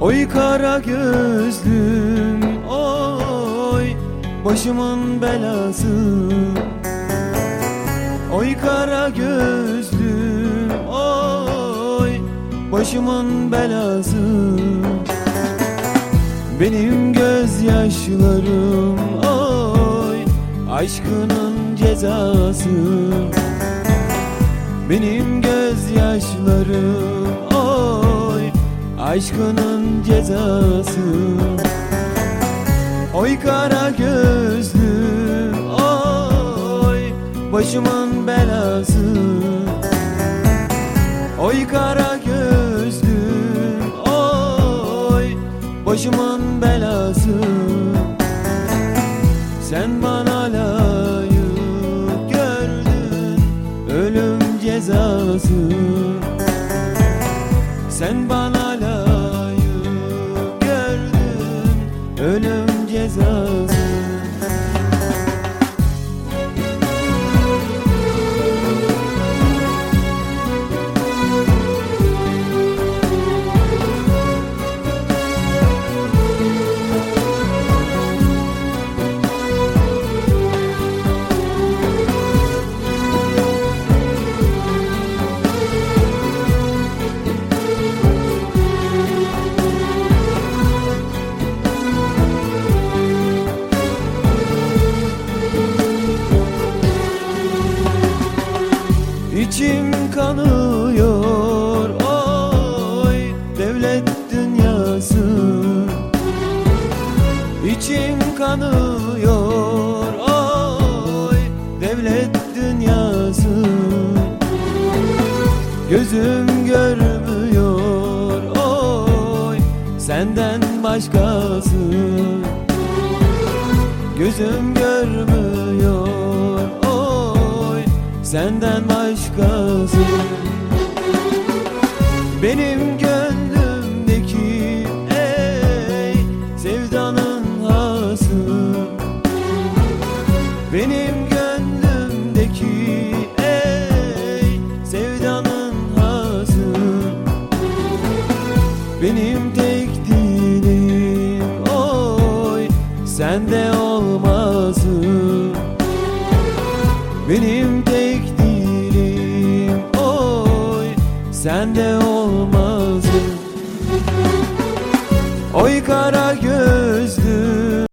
Oy kara gözlüm oy başımın belası. Oy kara gözlüm oy başımın belası. Benim gözyaşlarım oy aşkının cezası. Benim gözyaşlarım aşkının cezası. Oy kara gözlüm oy başımın belası. Oy kara gözlüm oy başımın belası. Sen bana layık gördün ölüm cezası. Sen bana ölüm cezası İçim kanıyor oy devlet dünyası. İçim kanıyor oy devlet dünyası. Gözüm görmüyor oy senden başkası. Gözüm görmüyor senden başkası. Benim gönlümdeki ey sevdanın hası Benim gönlümdeki ey sevdanın hası Benim tek dilim oy sende olmasın Benim sende olmasın Oy kara gözlüm